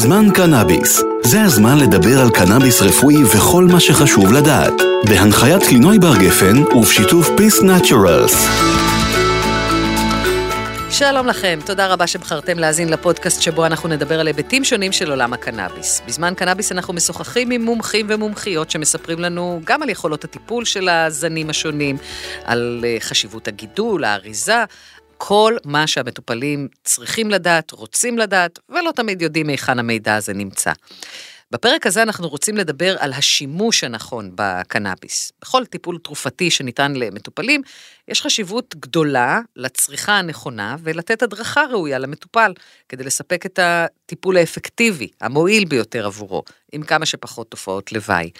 זמן קנאביס. זה הזמן לדבר על קנאביס רפואי וכל מה שחשוב לדעת. בהנחיית קלינוי בר גפן ובשיתוף פיס נטורלס. שלום לכם, תודה רבה שבחרתם להאזין לפודקאסט שבו אנחנו נדבר על היבטים שונים של עולם הקנאביס. בזמן קנאביס אנחנו משוחחים עם מומחים ומומחיות שמספרים לנו גם על יכולות הטיפול של הזנים השונים, על אה, חשיבות הגידול, האריזה, כל מה שהמטופלים צריכים לדעת, רוצים לדעת, ולא תמיד יודעים היכן המידע הזה נמצא. בפרק הזה אנחנו רוצים לדבר על השימוש הנכון בקנאביס. בכל טיפול תרופתי שניתן למטופלים, יש חשיבות גדולה לצריכה הנכונה ולתת הדרכה ראויה למטופל, כדי לספק את הטיפול האפקטיבי, המועיל ביותר עבורו, עם כמה שפחות תופעות לוואי.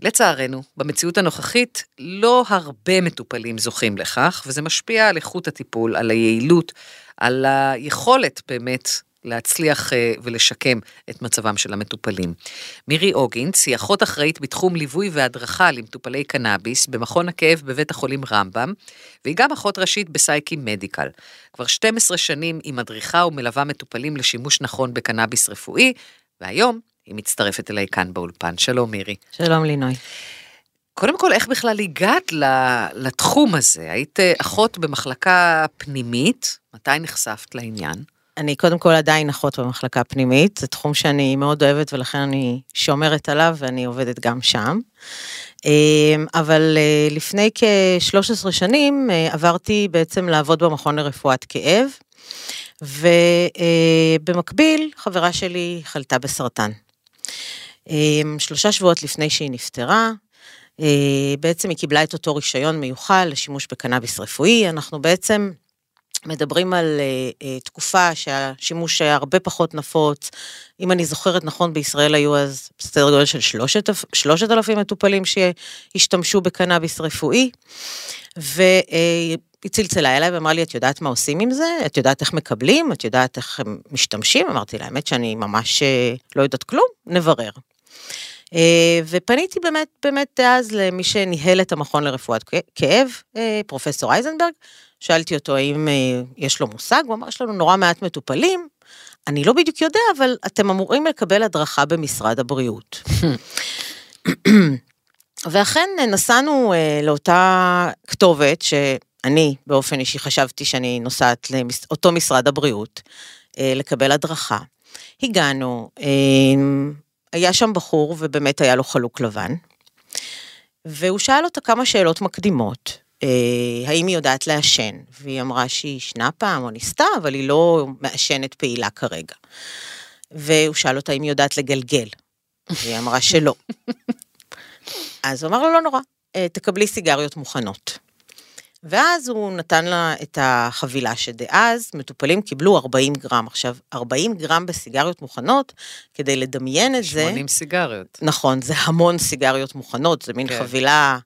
לצערנו, במציאות הנוכחית לא הרבה מטופלים זוכים לכך, וזה משפיע על איכות הטיפול, על היעילות, על היכולת באמת להצליח אה, ולשקם את מצבם של המטופלים. מירי אוגינץ היא אחות אחראית בתחום ליווי והדרכה למטופלי קנאביס במכון הכאב בבית החולים רמב"ם, והיא גם אחות ראשית בסייקי מדיקל. כבר 12 שנים היא מדריכה ומלווה מטופלים לשימוש נכון בקנאביס רפואי, והיום היא מצטרפת אליי כאן באולפן. שלום מירי. שלום לינוי. קודם כל, איך בכלל הגעת לתחום הזה? היית אה, אחות במחלקה פנימית, מתי נחשפת לעניין? אני קודם כל עדיין אחות במחלקה פנימית, זה תחום שאני מאוד אוהבת ולכן אני שומרת עליו ואני עובדת גם שם. אמ, אבל אה, לפני כ-13 שנים אה, עברתי בעצם לעבוד במכון לרפואת כאב, ובמקביל חברה שלי חלתה בסרטן. אמ, שלושה שבועות לפני שהיא נפטרה, אה, בעצם היא קיבלה את אותו רישיון מיוחל לשימוש בקנאביס רפואי, אנחנו בעצם מדברים על uh, uh, תקופה שהשימוש היה הרבה פחות נפוץ. אם אני זוכרת נכון, בישראל היו אז סדר גודל של שלושת, שלושת אלפים מטופלים שהשתמשו בקנאביס רפואי. והיא צלצלה אליי ואמרה לי, את יודעת מה עושים עם זה? את יודעת איך מקבלים? את יודעת איך הם משתמשים? אמרתי לה, האמת שאני ממש לא יודעת כלום, נברר. Uh, ופניתי באמת, באמת אז למי שניהל את המכון לרפואת כאב, uh, פרופסור אייזנברג, שאלתי אותו האם אה, יש לו מושג, הוא אמר, יש לנו נורא מעט מטופלים, אני לא בדיוק יודע, אבל אתם אמורים לקבל הדרכה במשרד הבריאות. ואכן נסענו אה, לאותה כתובת שאני באופן אישי חשבתי שאני נוסעת לאותו משרד הבריאות אה, לקבל הדרכה. הגענו, היה שם בחור ובאמת היה לו חלוק לבן, והוא שאל אותה כמה שאלות מקדימות, אה, האם היא יודעת לעשן? והיא אמרה שהיא ישנה פעם או ניסתה, אבל היא לא מעשנת פעילה כרגע. והוא שאל אותה אם היא יודעת לגלגל, והיא אמרה שלא. אז הוא אמר לו, לא נורא, אה, תקבלי סיגריות מוכנות. ואז הוא נתן לה את החבילה שדאז מטופלים קיבלו 40 גרם. עכשיו, 40 גרם בסיגריות מוכנות, כדי לדמיין את 80 זה... 80 סיגריות. נכון, זה המון סיגריות מוכנות, זה מין כן. חבילה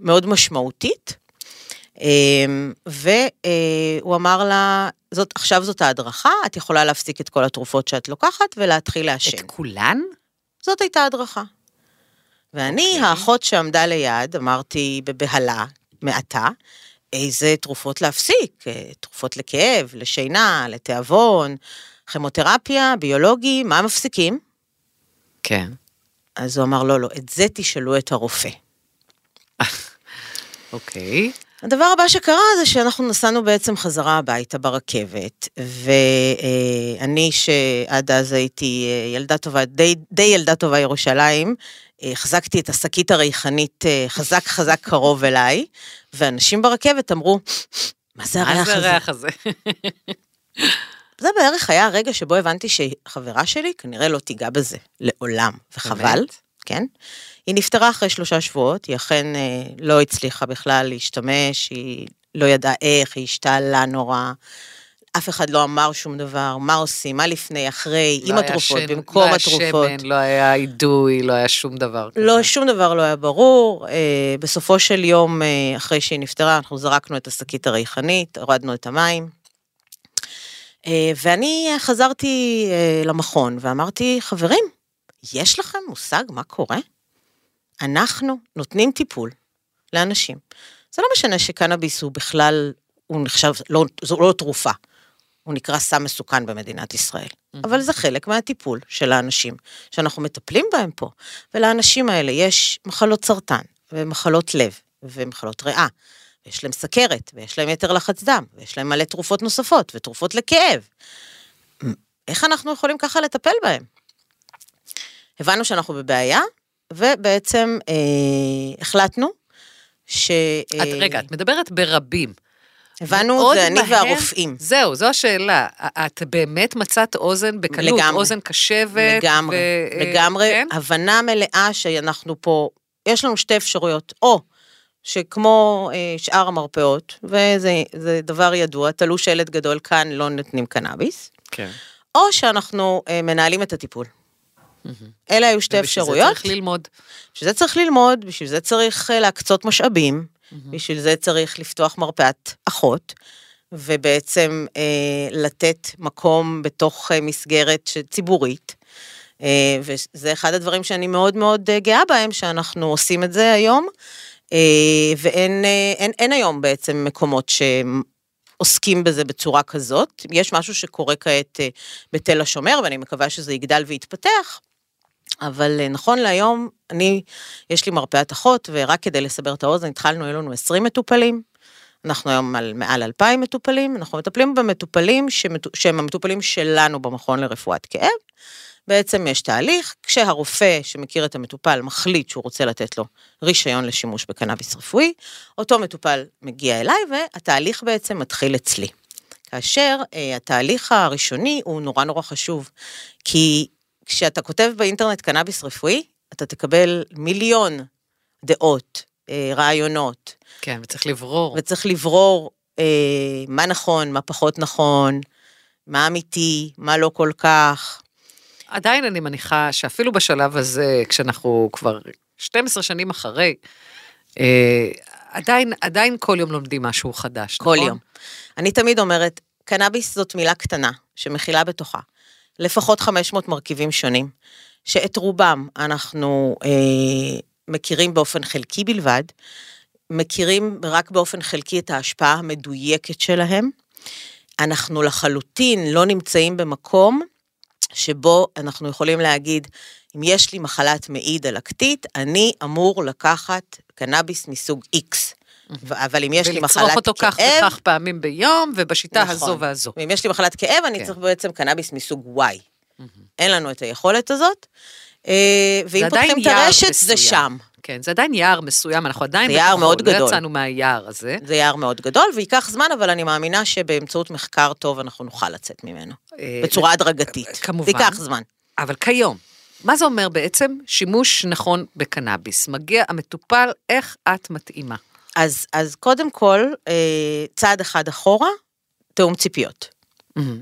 מאוד משמעותית. אמ, והוא אמר לה, זאת, עכשיו זאת ההדרכה, את יכולה להפסיק את כל התרופות שאת לוקחת ולהתחיל לעשן. את כולן? זאת הייתה הדרכה. ואני, okay. אוקיי. האחות שעמדה ליד, אמרתי בבהלה, מעטה, איזה תרופות להפסיק, אה, תרופות לכאב, לשינה, לתיאבון, כימותרפיה, ביולוגי, מה מפסיקים? כן. אז הוא אמר, לא, לא, את זה תשאלו את הרופא. אוקיי. okay. הדבר הבא שקרה זה שאנחנו נסענו בעצם חזרה הביתה ברכבת, ואני שעד אז הייתי אה, ילדה טובה, די, די ילדה טובה ירושלים, אה, החזקתי את השקית הריחנית אה, חזק חזק קרוב אליי, ואנשים ברכבת אמרו, מה זה הריח הזה? מה זה הריח הזה? זה בערך היה הרגע שבו הבנתי שחברה שלי כנראה לא תיגע בזה לעולם, וחבל, באמת? כן? היא נפטרה אחרי שלושה שבועות, היא אכן אה, לא הצליחה בכלל להשתמש, היא לא ידעה איך, היא השתעלה נורא. אף אחד לא אמר שום דבר, מה עושים, מה לפני, אחרי, לא עם התרופות, שן, במקום לא התרופות. לא היה שמן, לא היה אידוי, לא היה שום דבר. לא, כזה. שום דבר לא היה ברור. אה, בסופו של יום, אה, אחרי שהיא נפטרה, אנחנו זרקנו את השקית הריחנית, הורדנו את המים. אה, ואני חזרתי אה, למכון ואמרתי, חברים, יש לכם מושג מה קורה? אנחנו נותנים טיפול לאנשים. זה לא משנה שקנאביס הוא בכלל, הוא נחשב, לא, זו לא תרופה. הוא נקרא סם מסוכן במדינת ישראל. אבל זה חלק מהטיפול של האנשים שאנחנו מטפלים בהם פה. ולאנשים האלה יש מחלות סרטן, ומחלות לב, ומחלות ריאה, ויש להם סכרת, ויש להם יתר לחץ דם, ויש להם מלא תרופות נוספות, ותרופות לכאב. איך אנחנו יכולים ככה לטפל בהם? הבנו שאנחנו בבעיה, ובעצם אה, החלטנו ש... את, רגע, את מדברת ברבים. הבנו, זה אני מהר- והרופאים. זהו, זו השאלה. את באמת מצאת אוזן בקלות, לגמרי. אוזן קשבת. לגמרי, ו- אה, לגמרי, כן? הבנה מלאה שאנחנו פה, יש לנו שתי אפשרויות, או שכמו אה, שאר המרפאות, וזה זה דבר ידוע, תלו שלט גדול כאן, לא נותנים קנאביס, כן. או שאנחנו אה, מנהלים את הטיפול. אלה היו שתי ובשביל זה אפשרויות. צריך ללמוד. בשביל זה צריך ללמוד, בשביל זה צריך אה, להקצות משאבים, בשביל זה צריך לפתוח מרפאת אחות, ובעצם אה, לתת מקום בתוך אה, מסגרת ש- ציבורית. אה, וזה אחד הדברים שאני מאוד מאוד אה, גאה בהם, שאנחנו עושים את זה היום, אה, ואין אה, אין, אין היום בעצם מקומות שעוסקים בזה בצורה כזאת. יש משהו שקורה כעת אה, בתל השומר, ואני מקווה שזה יגדל ויתפתח, אבל אה, נכון להיום, אני, יש לי מרפאת אחות, ורק כדי לסבר את האוזן, התחלנו, היו לנו 20 מטופלים. אנחנו היום על מעל 2,000 מטופלים, אנחנו מטפלים במטופלים שמת, שהם המטופלים שלנו במכון לרפואת כאב. בעצם יש תהליך, כשהרופא שמכיר את המטופל מחליט שהוא רוצה לתת לו רישיון לשימוש בקנאביס רפואי, אותו מטופל מגיע אליי והתהליך בעצם מתחיל אצלי. כאשר אה, התהליך הראשוני הוא נורא נורא חשוב, כי כשאתה כותב באינטרנט קנאביס רפואי, אתה תקבל מיליון דעות, אה, רעיונות, כן, וצריך לברור. וצריך לברור אה, מה נכון, מה פחות נכון, מה אמיתי, מה לא כל כך. עדיין אני מניחה שאפילו בשלב הזה, כשאנחנו כבר 12 שנים אחרי, אה, עדיין, עדיין כל יום לומדים משהו חדש, כל נכון? יום. אני תמיד אומרת, קנאביס זאת מילה קטנה, שמכילה בתוכה לפחות 500 מרכיבים שונים, שאת רובם אנחנו אה, מכירים באופן חלקי בלבד, מכירים רק באופן חלקי את ההשפעה המדויקת שלהם. אנחנו לחלוטין לא נמצאים במקום שבו אנחנו יכולים להגיד, אם יש לי מחלת מעי דלקתית, אני אמור לקחת קנאביס מסוג X. אבל אם יש לי מחלת כאב... ולצרוך אותו כך וכך פעמים ביום, ובשיטה נכון. הזו והזו. ואם יש לי מחלת כאב, אני כן. צריך בעצם קנאביס מסוג Y. אין לנו את היכולת הזאת. אה, ואם זה פותחים את הרשת, זה מסוים. שם. כן, זה עדיין יער מסוים, אנחנו עדיין זה יער מאוד לא גדול. יצאנו מהיער הזה. זה יער מאוד גדול, וייקח זמן, אבל אני מאמינה שבאמצעות מחקר טוב אנחנו נוכל לצאת ממנו. אה, בצורה הדרגתית. כמובן. זה ייקח זמן. אבל כיום, מה זה אומר בעצם שימוש נכון בקנאביס? מגיע המטופל, איך את מתאימה? אז, אז קודם כל, אה, צעד אחד אחורה, תיאום ציפיות.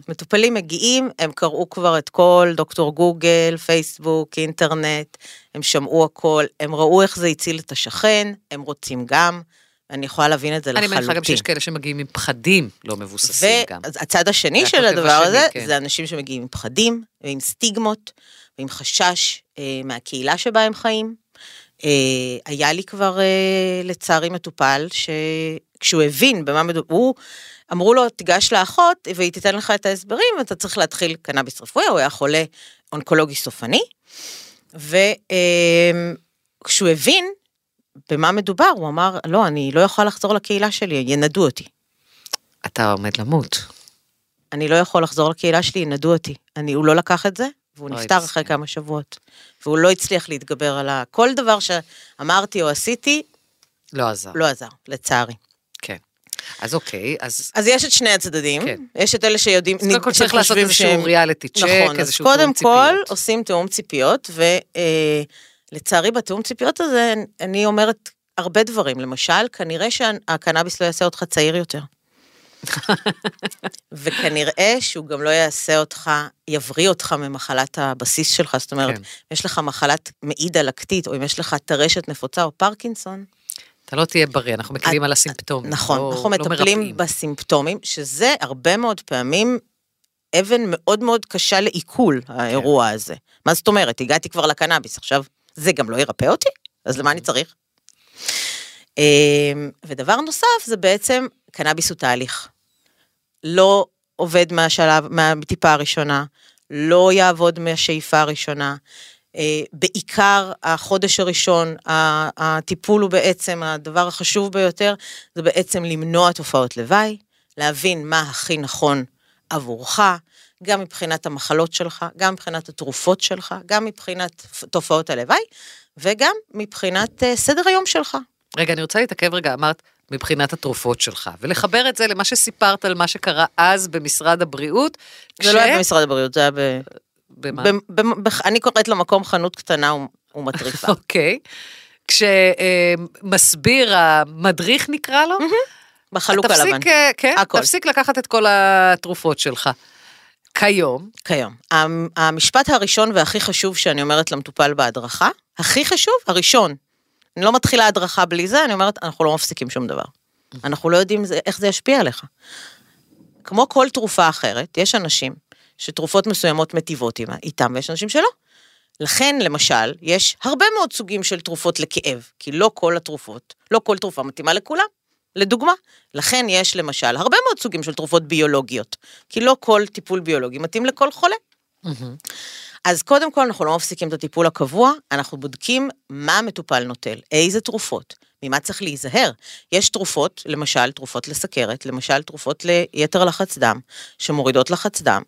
מטופלים מגיעים, הם קראו כבר את כל דוקטור גוגל, פייסבוק, אינטרנט, הם שמעו הכל, הם ראו איך זה הציל את השכן, הם רוצים גם, אני יכולה להבין את זה אני לחלוטין. מניחה גם שיש כאלה שמגיעים עם פחדים לא מבוססים גם. והצד השני של הדבר הזה, כן. זה אנשים שמגיעים עם פחדים, ועם סטיגמות, ועם חשש אה, מהקהילה שבה הם חיים. אה, היה לי כבר, אה, לצערי, מטופל, שכשהוא הבין במה מדובר, הוא, אמרו לו, תיגש לאחות, והיא תיתן לך את ההסברים, ואתה צריך להתחיל קנאביס רפואי, הוא היה חולה אונקולוגי סופני, וכשהוא הבין במה מדובר, הוא אמר, לא, אני לא יכול לחזור לקהילה שלי, ינדו אותי. אתה עומד למות. אני לא יכול לחזור לקהילה שלי, ינדו אותי. אני, הוא לא לקח את זה, והוא אוי, נפטר אחרי. כמה שבועות. והוא לא הצליח להתגבר על ה... כל דבר שאמרתי או עשיתי, לא עזר. לא עזר, לצערי. כן. אז אוקיי, אז אז יש את שני הצדדים, כן. יש את אלה שיודעים, אז קודם כל צריך לעשות איזשהו שהם- ריאליטי צ'ק, נכון, אז איזשהו קודם תיאום כל ציפיות. עושים תיאום ציפיות, ולצערי בתיאום ציפיות הזה, אני אומרת הרבה דברים. למשל, כנראה שהקנאביס לא יעשה אותך צעיר יותר. וכנראה שהוא גם לא יעשה אותך, יבריא אותך ממחלת הבסיס שלך, זאת אומרת, כן. אם יש לך מחלת מעי דלקתית, או אם יש לך טרשת נפוצה או פרקינסון, אתה לא תהיה בריא, אנחנו מקלים על הסימפטומים. נכון, לא- אנחנו לא מטפלים מרפאים. בסימפטומים, שזה הרבה מאוד פעמים אבן מאוד מאוד קשה לעיכול, כן. האירוע הזה. מה זאת אומרת? הגעתי כבר לקנאביס, עכשיו זה גם לא ירפא אותי? אז למה אני צריך? אמ, ודבר נוסף זה בעצם, קנאביס הוא תהליך. לא עובד מהשלב, מהטיפה הראשונה, לא יעבוד מהשאיפה הראשונה. אה, בעיקר החודש הראשון, הטיפול הוא בעצם, הדבר החשוב ביותר, זה בעצם למנוע תופעות לוואי, להבין מה הכי נכון עבורך, גם מבחינת המחלות שלך, גם מבחינת התרופות שלך, גם מבחינת תופעות הלוואי, וגם מבחינת אה, סדר היום שלך. רגע, אני רוצה להתעכב רגע, אמרת, מבחינת התרופות שלך, ולחבר את זה למה שסיפרת על מה שקרה אז במשרד הבריאות. זה כש... לא היה במשרד הבריאות, זה היה ב... במה? ב... ב... ב... אני קוראת למקום חנות קטנה ומטריפה. אוקיי. כשמסביר, המדריך נקרא לו, בחלוק הלבן. אה, כן, הכל. תפסיק לקחת את כל התרופות שלך. כיום. כיום. המשפט הראשון והכי חשוב שאני אומרת למטופל בהדרכה, הכי חשוב, הראשון. אני לא מתחילה הדרכה בלי זה, אני אומרת, אנחנו לא מפסיקים שום דבר. אנחנו לא יודעים איך זה ישפיע עליך. כמו כל תרופה אחרת, יש אנשים שתרופות מסוימות מטיבות איתם, ויש אנשים שלא. לכן, למשל, יש הרבה מאוד סוגים של תרופות לכאב, כי לא כל התרופות, לא כל תרופה מתאימה לכולם. לדוגמה, לכן יש למשל הרבה מאוד סוגים של תרופות ביולוגיות, כי לא כל טיפול ביולוגי מתאים לכל חולה. אז קודם כל אנחנו לא מפסיקים את הטיפול הקבוע, אנחנו בודקים מה המטופל נוטל, איזה תרופות, ממה צריך להיזהר. יש תרופות, למשל תרופות לסכרת, למשל תרופות ליתר לחץ דם, שמורידות לחץ דם.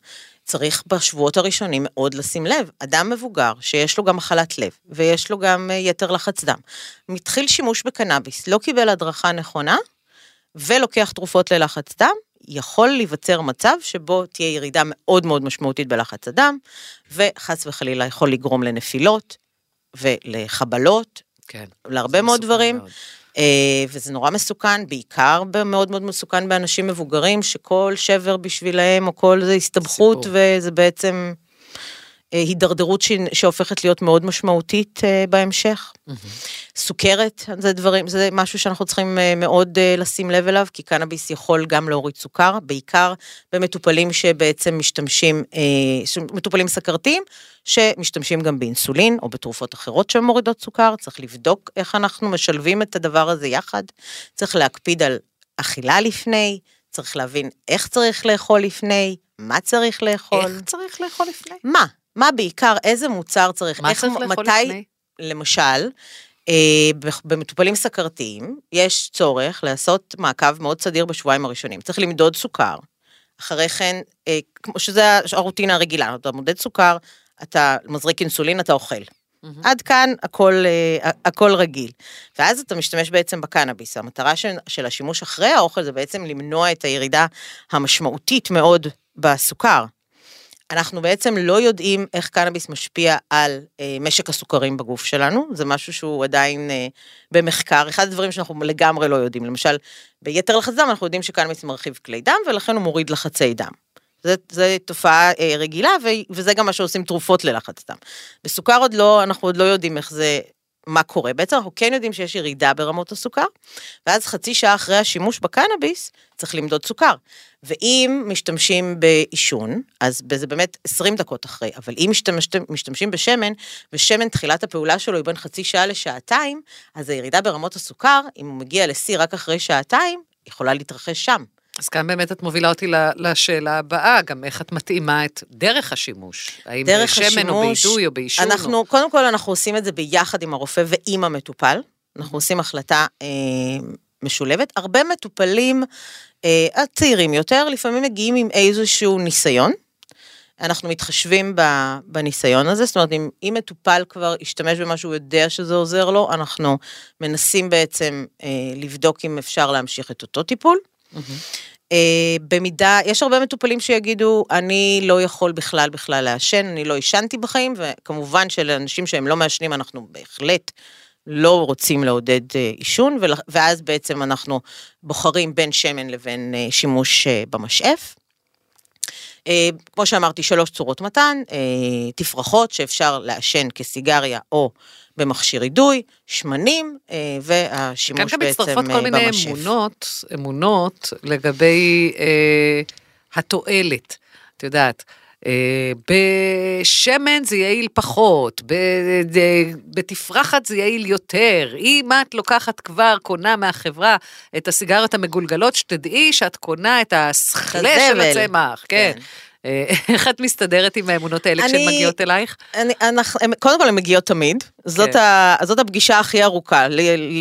צריך בשבועות הראשונים מאוד לשים לב, אדם מבוגר שיש לו גם מחלת לב ויש לו גם אה, יתר לחץ דם, מתחיל שימוש בקנאביס, לא קיבל הדרכה נכונה ולוקח תרופות ללחץ דם, יכול להיווצר מצב שבו תהיה ירידה מאוד מאוד משמעותית בלחץ הדם, וחס וחלילה יכול לגרום לנפילות ולחבלות, כן, להרבה מאוד דברים. מאוד. אה, וזה נורא מסוכן, בעיקר מאוד מאוד מסוכן באנשים מבוגרים, שכל שבר בשבילהם או כל זה הסתבכות. וזה בעצם הידרדרות שהופכת להיות מאוד משמעותית אה, בהמשך. סוכרת, זה דברים, זה משהו שאנחנו צריכים מאוד לשים לב אליו, כי קנאביס יכול גם להוריד סוכר, בעיקר במטופלים שבעצם משתמשים, מטופלים סכרתיים, שמשתמשים גם באינסולין או בתרופות אחרות שמורידות סוכר, צריך לבדוק איך אנחנו משלבים את הדבר הזה יחד, צריך להקפיד על אכילה לפני, צריך להבין איך צריך לאכול לפני, מה צריך לאכול. איך צריך לאכול לפני? מה? מה בעיקר, איזה מוצר צריך, מה איך, צריך לאכול מתי, לפני? למשל, אה, במטופלים סכרתיים, יש צורך לעשות מעקב מאוד סדיר בשבועיים הראשונים. צריך למדוד סוכר. אחרי כן, אה, כמו שזה הרוטינה הרגילה, אתה מודד סוכר, אתה מזריק אינסולין, אתה אוכל. Mm-hmm. עד כאן הכל, אה, הכל רגיל. ואז אתה משתמש בעצם בקנאביס. המטרה של, של השימוש אחרי האוכל זה בעצם למנוע את הירידה המשמעותית מאוד בסוכר. אנחנו בעצם לא יודעים איך קנאביס משפיע על אה, משק הסוכרים בגוף שלנו, זה משהו שהוא עדיין אה, במחקר, אחד הדברים שאנחנו לגמרי לא יודעים, למשל ביתר לחץ דם אנחנו יודעים שקנאביס מרחיב כלי דם ולכן הוא מוריד לחצי דם. זו תופעה אה, רגילה, ו, וזה גם מה שעושים תרופות ללחץ דם. בסוכר עוד לא, אנחנו עוד לא יודעים איך זה, מה קורה. בעצם אנחנו כן יודעים שיש ירידה ברמות הסוכר, ואז חצי שעה אחרי השימוש בקנאביס, צריך למדוד סוכר. ואם משתמשים בעישון, אז זה באמת 20 דקות אחרי, אבל אם משתמש, משתמשים בשמן, ושמן תחילת הפעולה שלו היא בין חצי שעה לשעתיים, אז הירידה ברמות הסוכר, אם הוא מגיע לשיא רק אחרי שעתיים, יכולה להתרחש שם. אז כאן באמת את מובילה אותי לשאלה הבאה, גם איך את מתאימה את דרך השימוש. האם דרך בשמן השימוש, או באידוי או בעישון? אנחנו, או... קודם כל אנחנו עושים את זה ביחד עם הרופא ועם המטופל. אנחנו עושים החלטה אה, משולבת. הרבה מטופלים, אה, הצעירים יותר, לפעמים מגיעים עם איזשהו ניסיון. אנחנו מתחשבים בניסיון הזה, זאת אומרת, אם, אם מטופל כבר השתמש במה שהוא יודע שזה עוזר לו, אנחנו מנסים בעצם אה, לבדוק אם אפשר להמשיך את אותו טיפול. Uh, במידה, יש הרבה מטופלים שיגידו, אני לא יכול בכלל בכלל לעשן, אני לא עישנתי בחיים, וכמובן שלאנשים שהם לא מעשנים, אנחנו בהחלט לא רוצים לעודד uh, עישון, ואז בעצם אנחנו בוחרים בין שמן לבין uh, שימוש במשאף. Uh, כמו שאמרתי, שלוש צורות מתן, uh, תפרחות שאפשר לעשן כסיגריה או במכשיר אידוי, שמנים, אה, והשימוש בעצם במשאף. כאן גם מצטרפות כל מיני אמונות, אמונות לגבי אה, התועלת. את יודעת, אה, בשמן זה יעיל פחות, ב- בתפרחת זה יעיל יותר. אם את לוקחת כבר, קונה מהחברה את הסיגריות המגולגלות, שתדעי שאת קונה את הסכלה של. הצמח. כן. כן. אה, איך את מסתדרת עם האמונות האלה כשהן מגיעות אלייך? אני, אנחנו, הם, קודם כל הן מגיעות תמיד, זאת, כן. ה, זאת הפגישה הכי ארוכה, ל,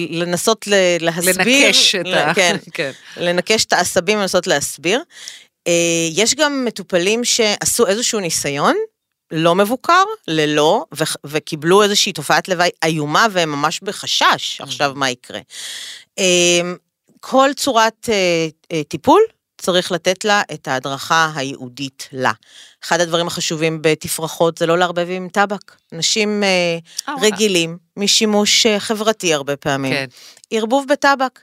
לנסות ל, להסביר, לנקש את ה... כן, כן. לנקש את העשבים ולנסות להסביר. אה, יש גם מטופלים שעשו איזשהו ניסיון, לא מבוקר, ללא, ו- וקיבלו איזושהי תופעת לוואי איומה והם ממש בחשש עכשיו מה יקרה. אה, כל צורת אה, טיפול, צריך לתת לה את ההדרכה הייעודית לה. אחד הדברים החשובים בתפרחות זה לא לערבב עם טבק. אנשים אה. רגילים משימוש חברתי הרבה פעמים. כן. ערבוב בטבק.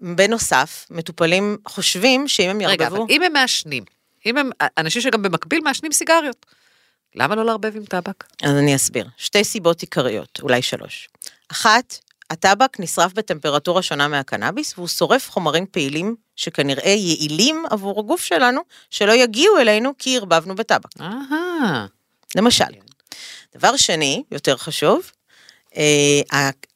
בנוסף, מטופלים חושבים שאם הם רגע, יערבבו... אבל אם הם מעשנים, אם הם אנשים שגם במקביל מעשנים סיגריות, למה לא לערבב עם טבק? אז אני אסביר. שתי סיבות עיקריות, אולי שלוש. אחת, הטבק נשרף בטמפרטורה שונה מהקנאביס, והוא שורף חומרים פעילים שכנראה יעילים עבור הגוף שלנו, שלא יגיעו אלינו כי ערבבנו בטבק. אהה. למשל. דבר שני, יותר חשוב,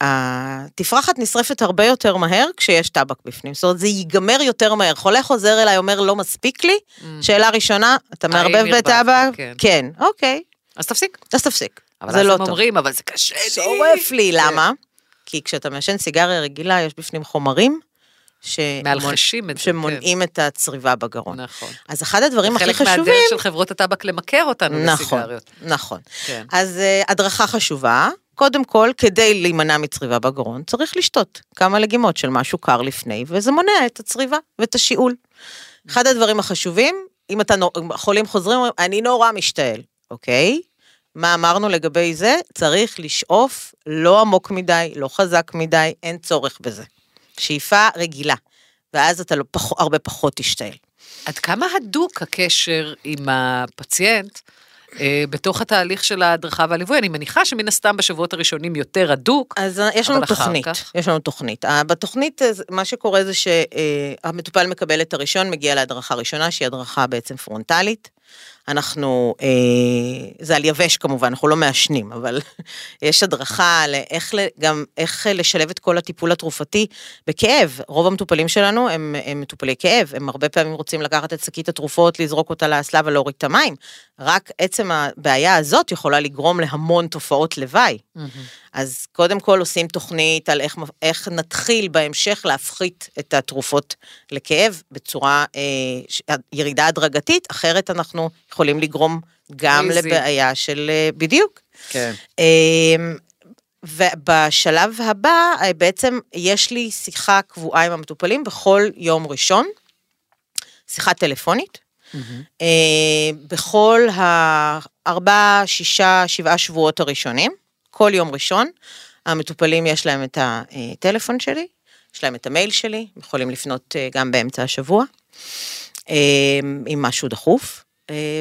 התפרחת נשרפת הרבה יותר מהר כשיש טבק בפנים. זאת אומרת, זה ייגמר יותר מהר. חולה חוזר אליי, אומר, לא מספיק לי, שאלה ראשונה, אתה מערבב? בטבק? כן. כן, אוקיי, אז תפסיק. אז תפסיק. אבל זה לא טוב. אומרים, אבל זה קשה לי. שורף לי, כן. למה? כי כשאתה מעשן סיגריה רגילה, יש בפנים חומרים ש- מאלחשים את זה, שמונעים את הצריבה בגרון. נכון. אז אחד הדברים הכי חלק חשובים... מהדרך של חברות הטבק למכר אותנו נכון, לסיגריות. נכון. כן. אז uh, הדרכה חשובה, קודם כל, כדי להימנע מצריבה בגרון, צריך לשתות כמה לגימות של משהו קר לפני, וזה מונע את הצריבה ואת השיעול. אחד הדברים החשובים, אם אתה חולים חוזרים, אומרים, אני נורא משתעל, אוקיי? מה אמרנו לגבי זה? צריך לשאוף לא עמוק מדי, לא חזק מדי, אין צורך בזה. שאיפה רגילה, ואז אתה לא, פח, הרבה פחות תשתעל. עד כמה הדוק הקשר עם הפציינט בתוך התהליך של ההדרכה והליווי? אני מניחה שמן הסתם בשבועות הראשונים יותר הדוק. אז אה, יש לנו תוכנית, כך? יש לנו תוכנית. אה, בתוכנית, אה, מה שקורה זה שהמטופל מקבל את הראשון, מגיע להדרכה ראשונה, שהיא הדרכה בעצם פרונטלית. אנחנו, אה, זה על יבש כמובן, אנחנו לא מעשנים, אבל יש הדרכה לאיך גם איך לשלב את כל הטיפול התרופתי בכאב. רוב המטופלים שלנו הם, הם מטופלי כאב, הם הרבה פעמים רוצים לקחת את שקית התרופות, לזרוק אותה לאסלה ולהוריד את המים. רק עצם הבעיה הזאת יכולה לגרום להמון תופעות לוואי. אז קודם כל עושים תוכנית על איך, איך נתחיל בהמשך להפחית את התרופות לכאב בצורה, אה, ירידה הדרגתית, אחרת אנחנו יכולים לגרום גם קריזי. לבעיה של, אה, בדיוק. כן. אה, ובשלב הבא, אה, בעצם יש לי שיחה קבועה עם המטופלים בכל יום ראשון, שיחה טלפונית. אה, בכל הארבעה, שישה, שבעה שבועות הראשונים, כל יום ראשון, המטופלים יש להם את הטלפון שלי, יש להם את המייל שלי, יכולים לפנות גם באמצע השבוע, עם משהו דחוף,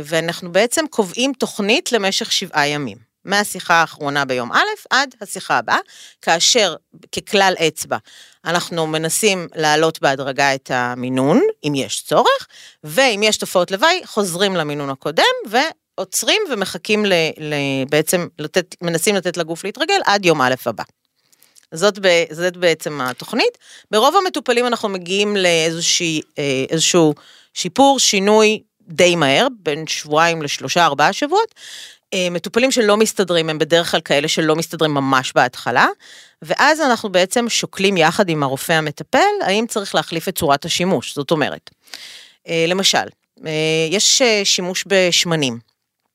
ואנחנו בעצם קובעים תוכנית למשך שבעה ימים. מהשיחה האחרונה ביום א' עד השיחה הבאה, כאשר ככלל אצבע אנחנו מנסים להעלות בהדרגה את המינון, אם יש צורך, ואם יש תופעות לוואי, חוזרים למינון הקודם ועוצרים ומחכים ל, ל, בעצם, לתת, מנסים לתת לגוף להתרגל עד יום א' הבא. זאת, ב, זאת בעצם התוכנית. ברוב המטופלים אנחנו מגיעים לאיזשהו שיפור, שינוי די מהר, בין שבועיים לשלושה, ארבעה שבועות. אה, מטופלים שלא מסתדרים הם בדרך כלל כאלה שלא מסתדרים ממש בהתחלה, ואז אנחנו בעצם שוקלים יחד עם הרופא המטפל, האם צריך להחליף את צורת השימוש. זאת אומרת, אה, למשל, אה, יש שימוש בשמנים.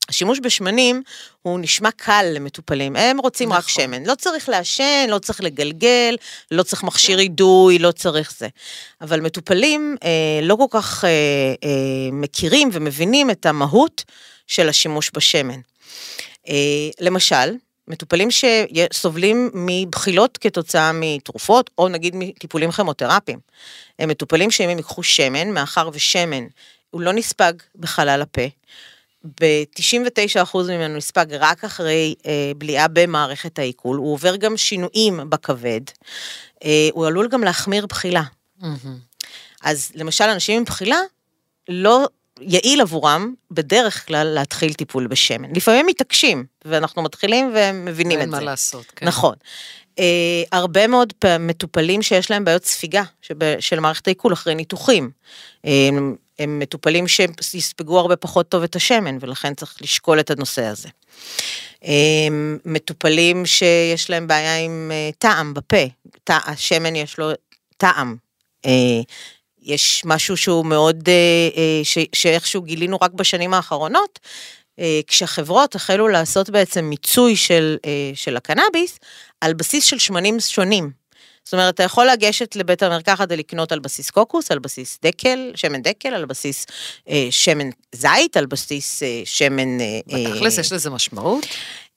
השימוש בשמנים הוא נשמע קל למטופלים, הם רוצים נכון. רק. שמן, לא צריך לעשן, לא צריך לגלגל, לא צריך מכשיר אידוי, לא צריך זה. אבל מטופלים אה, לא כל כך אה, אה, מכירים ומבינים את המהות של השימוש בשמן. אה, למשל, מטופלים שסובלים מבחילות כתוצאה מתרופות, או נגיד מטיפולים כימותרפיים. הם מטופלים שאם הם ייקחו שמן, מאחר ושמן הוא לא נספג בחלל הפה, ב-99% ממנו נספג רק אחרי אה, בליעה במערכת העיכול, הוא עובר גם שינויים בכבד, אה, הוא עלול גם להחמיר בחילה. אז למשל, אנשים עם בחילה, לא, יעיל עבורם בדרך כלל להתחיל טיפול בשמן. לפעמים מתעקשים, ואנחנו מתחילים ומבינים את אין זה. מה לעשות, כן. נכון. Uh, הרבה מאוד מטופלים שיש להם בעיות ספיגה שב, של מערכת העיכול אחרי ניתוחים. Uh, הם, מטופלים שיספגו הרבה פחות טוב את השמן, ולכן צריך לשקול את הנושא הזה. מטופלים שיש להם בעיה עם uh, טעם בפה, טע, השמן יש לו טעם. Uh, יש משהו שהוא מאוד, uh, ש, שאיכשהו גילינו רק בשנים האחרונות, אה, כשהחברות החלו לעשות בעצם מיצוי של, אה, של הקנאביס על בסיס של שמנים שונים. זאת אומרת, אתה יכול לגשת לבית המרקחת ולקנות על בסיס קוקוס, על בסיס דקל, שמן דקל, על בסיס אה, שמן זית, על בסיס אה, שמן... אה, בתכלס יש לזה משמעות?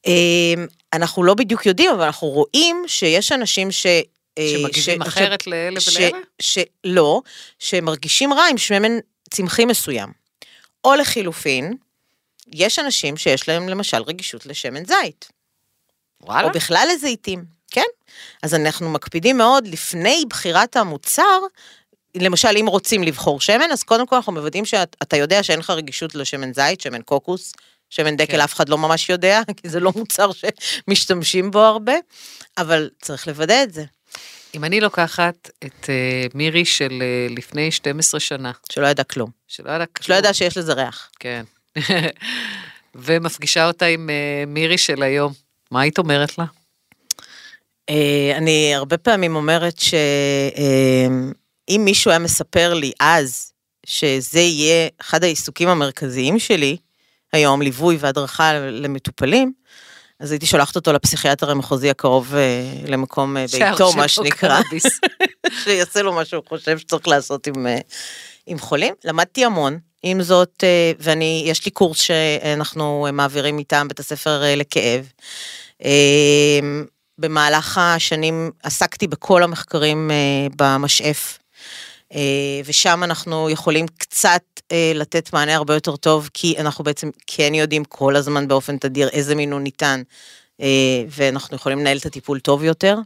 אה, אנחנו לא בדיוק יודעים, אבל אנחנו רואים שיש אנשים ש... אה, שמגיבים ש- אחרת לאלה ש- ולאלה? שלא, שמרגישים רע עם שמן צמחי מסוים. או לחילופין, יש אנשים שיש להם למשל רגישות לשמן זית. וואלה? או בכלל לזיתים, כן? אז אנחנו מקפידים מאוד לפני בחירת המוצר, למשל אם רוצים לבחור שמן, אז קודם כל אנחנו מוודאים שאתה יודע שאין לך רגישות לשמן זית, שמן קוקוס, שמן דקל כן. אף אחד לא ממש יודע, כי זה לא מוצר שמשתמשים בו הרבה, אבל צריך לוודא את זה, אם אני לוקחת את אה, מירי של אה, לפני 12 שנה, שלא ידע כלום, שלא ידע שלא ידע שיש לזה ריח. כן. ומפגישה אותה עם אה, מירי של היום, מה היית אומרת לה? אה, אני הרבה פעמים אומרת שאם מישהו היה מספר לי אז שזה יהיה אחד העיסוקים המרכזיים שלי היום, ליווי והדרכה למטופלים, אז הייתי שולחת אותו לפסיכיאטר המחוזי הקרוב אה, למקום אה, ביתו, מה שנקרא. שיעשה לו מה שהוא חושב שצריך לעשות עם, אה, עם חולים. למדתי המון, עם זאת, אה, ואני, יש לי קורס שאנחנו מעבירים מטעם בית הספר אה, לכאב. אה, במהלך השנים עסקתי בכל המחקרים אה, במשאף, אה, ושם אנחנו יכולים קצת אה, לתת מענה הרבה יותר טוב, כי אנחנו בעצם כן יודעים כל הזמן באופן תדיר איזה מינון ניתן, ואנחנו יכולים לנהל את הטיפול טוב יותר.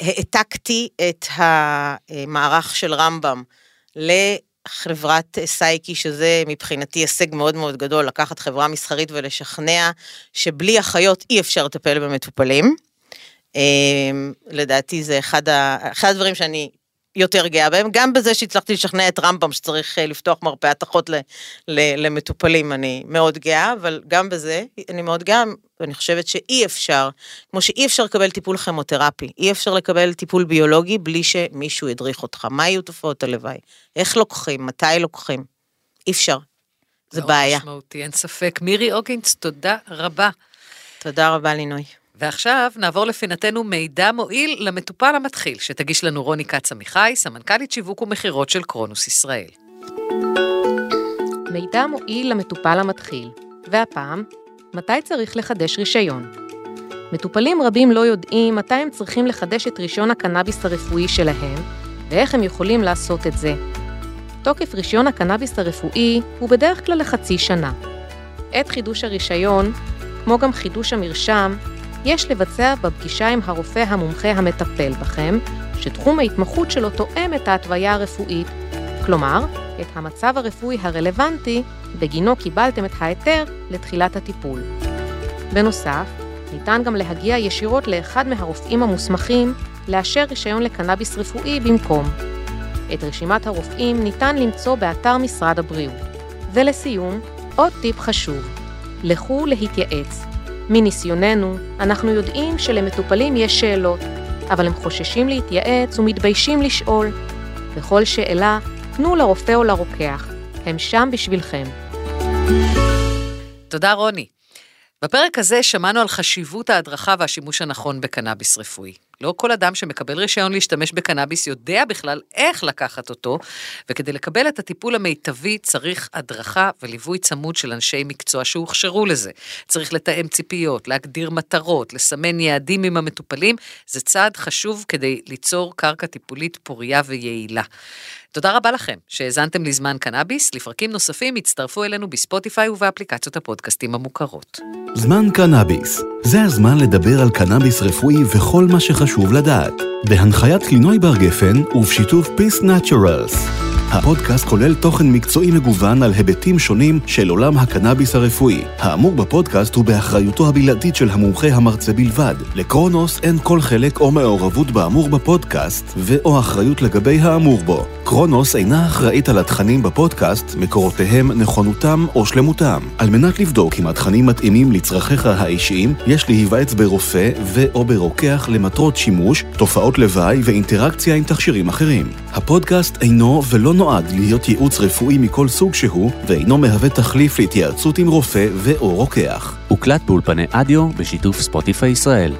העתקתי את המערך של רמב"ם לחברת סייקי, שזה מבחינתי הישג מאוד מאוד גדול, לקחת חברה מסחרית ולשכנע שבלי אחיות אי אפשר לטפל במטופלים. אה, לדעתי זה אחד, ה, אחד הדברים שאני יותר גאה בהם, גם בזה שהצלחתי לשכנע את רמב"ם שצריך אה, לפתוח מרפאת אחות ל- ל- למטופלים, אני מאוד גאה, אבל גם בזה אני מאוד גאה, ואני חושבת שאי אפשר, כמו שאי אפשר לקבל טיפול כימותרפי, אי אפשר לקבל טיפול ביולוגי בלי שמישהו ידריך אותך, מה יהיו תופעות הלוואי, איך לוקחים, מתי לוקחים, אי אפשר, זה מאוד בעיה. משמעותי, אין ספק. מירי אוגינס, תודה רבה. תודה רבה לינוי. ועכשיו נעבור לפינתנו מידע מועיל למטופל המתחיל, שתגיש לנו רוני כץ עמיחי, סמנכ"לית שיווק ומכירות של קרונוס ישראל. מידע מועיל למטופל המתחיל, והפעם, מתי צריך לחדש רישיון? מטופלים רבים לא יודעים מתי הם צריכים לחדש את רישיון הקנאביס הרפואי שלהם, ואיך הם יכולים לעשות את זה. תוקף רישיון הקנאביס הרפואי הוא בדרך כלל לחצי שנה. את חידוש הרישיון, כמו גם חידוש המרשם, יש לבצע בפגישה עם הרופא המומחה המטפל בכם, שתחום ההתמחות שלו תואם את ההתוויה הרפואית, כלומר, את המצב הרפואי הרלוונטי בגינו קיבלתם את ההיתר לתחילת הטיפול. בנוסף, ניתן גם להגיע ישירות לאחד מהרופאים המוסמכים לאשר רישיון לקנאביס רפואי במקום. את רשימת הרופאים ניתן למצוא באתר משרד הבריאות. ולסיום, עוד טיפ חשוב, לכו להתייעץ. מניסיוננו, אנחנו יודעים שלמטופלים יש שאלות, אבל הם חוששים להתייעץ ומתביישים לשאול. בכל שאלה, תנו לרופא או לרוקח, הם שם בשבילכם. תודה, רוני. בפרק הזה שמענו על חשיבות ההדרכה והשימוש הנכון בקנאביס רפואי. לא כל אדם שמקבל רישיון להשתמש בקנאביס יודע בכלל איך לקחת אותו, וכדי לקבל את הטיפול המיטבי צריך הדרכה וליווי צמוד של אנשי מקצוע שהוכשרו לזה. צריך לתאם ציפיות, להגדיר מטרות, לסמן יעדים עם המטופלים, זה צעד חשוב כדי ליצור קרקע טיפולית פורייה ויעילה. תודה רבה לכם שהאזנתם לזמן קנאביס, לפרקים נוספים הצטרפו אלינו בספוטיפיי ובאפליקציות הפודקאסטים המוכרות. זמן קנאביס. זה הזמן לדבר על קנאביס רפואי וכל מה שחשוב לדעת. בהנחיית קלינוי בר גפן ובשיתוף Peace Naturals. הפודקאסט כולל תוכן מקצועי מגוון על היבטים שונים של עולם הקנאביס הרפואי. האמור בפודקאסט הוא באחריותו הבלעדית של המומחה המרצה בלבד. לקרונוס אין כל חלק או מעורבות באמור בפודקאסט, ו/או אחריות לגבי האמור בו. קרונוס אינה אחראית על התכנים בפודקאסט, מקורותיהם, נכונותם או שלמותם. על מנת לבדוק אם התכנים מתאימים לצרכיך האישיים, יש להיוועץ ברופא ו/או ברוקח למטרות שימוש, תופעות לוואי ואינטראקציה עם תכשירים אחרים. הפודקאסט אינו ולא נועד להיות ייעוץ רפואי מכל סוג שהוא, ואינו מהווה תחליף להתייעצות עם רופא ו/או רוקח. הוקלט באולפני אדיו בשיתוף ספוטיפיי ישראל.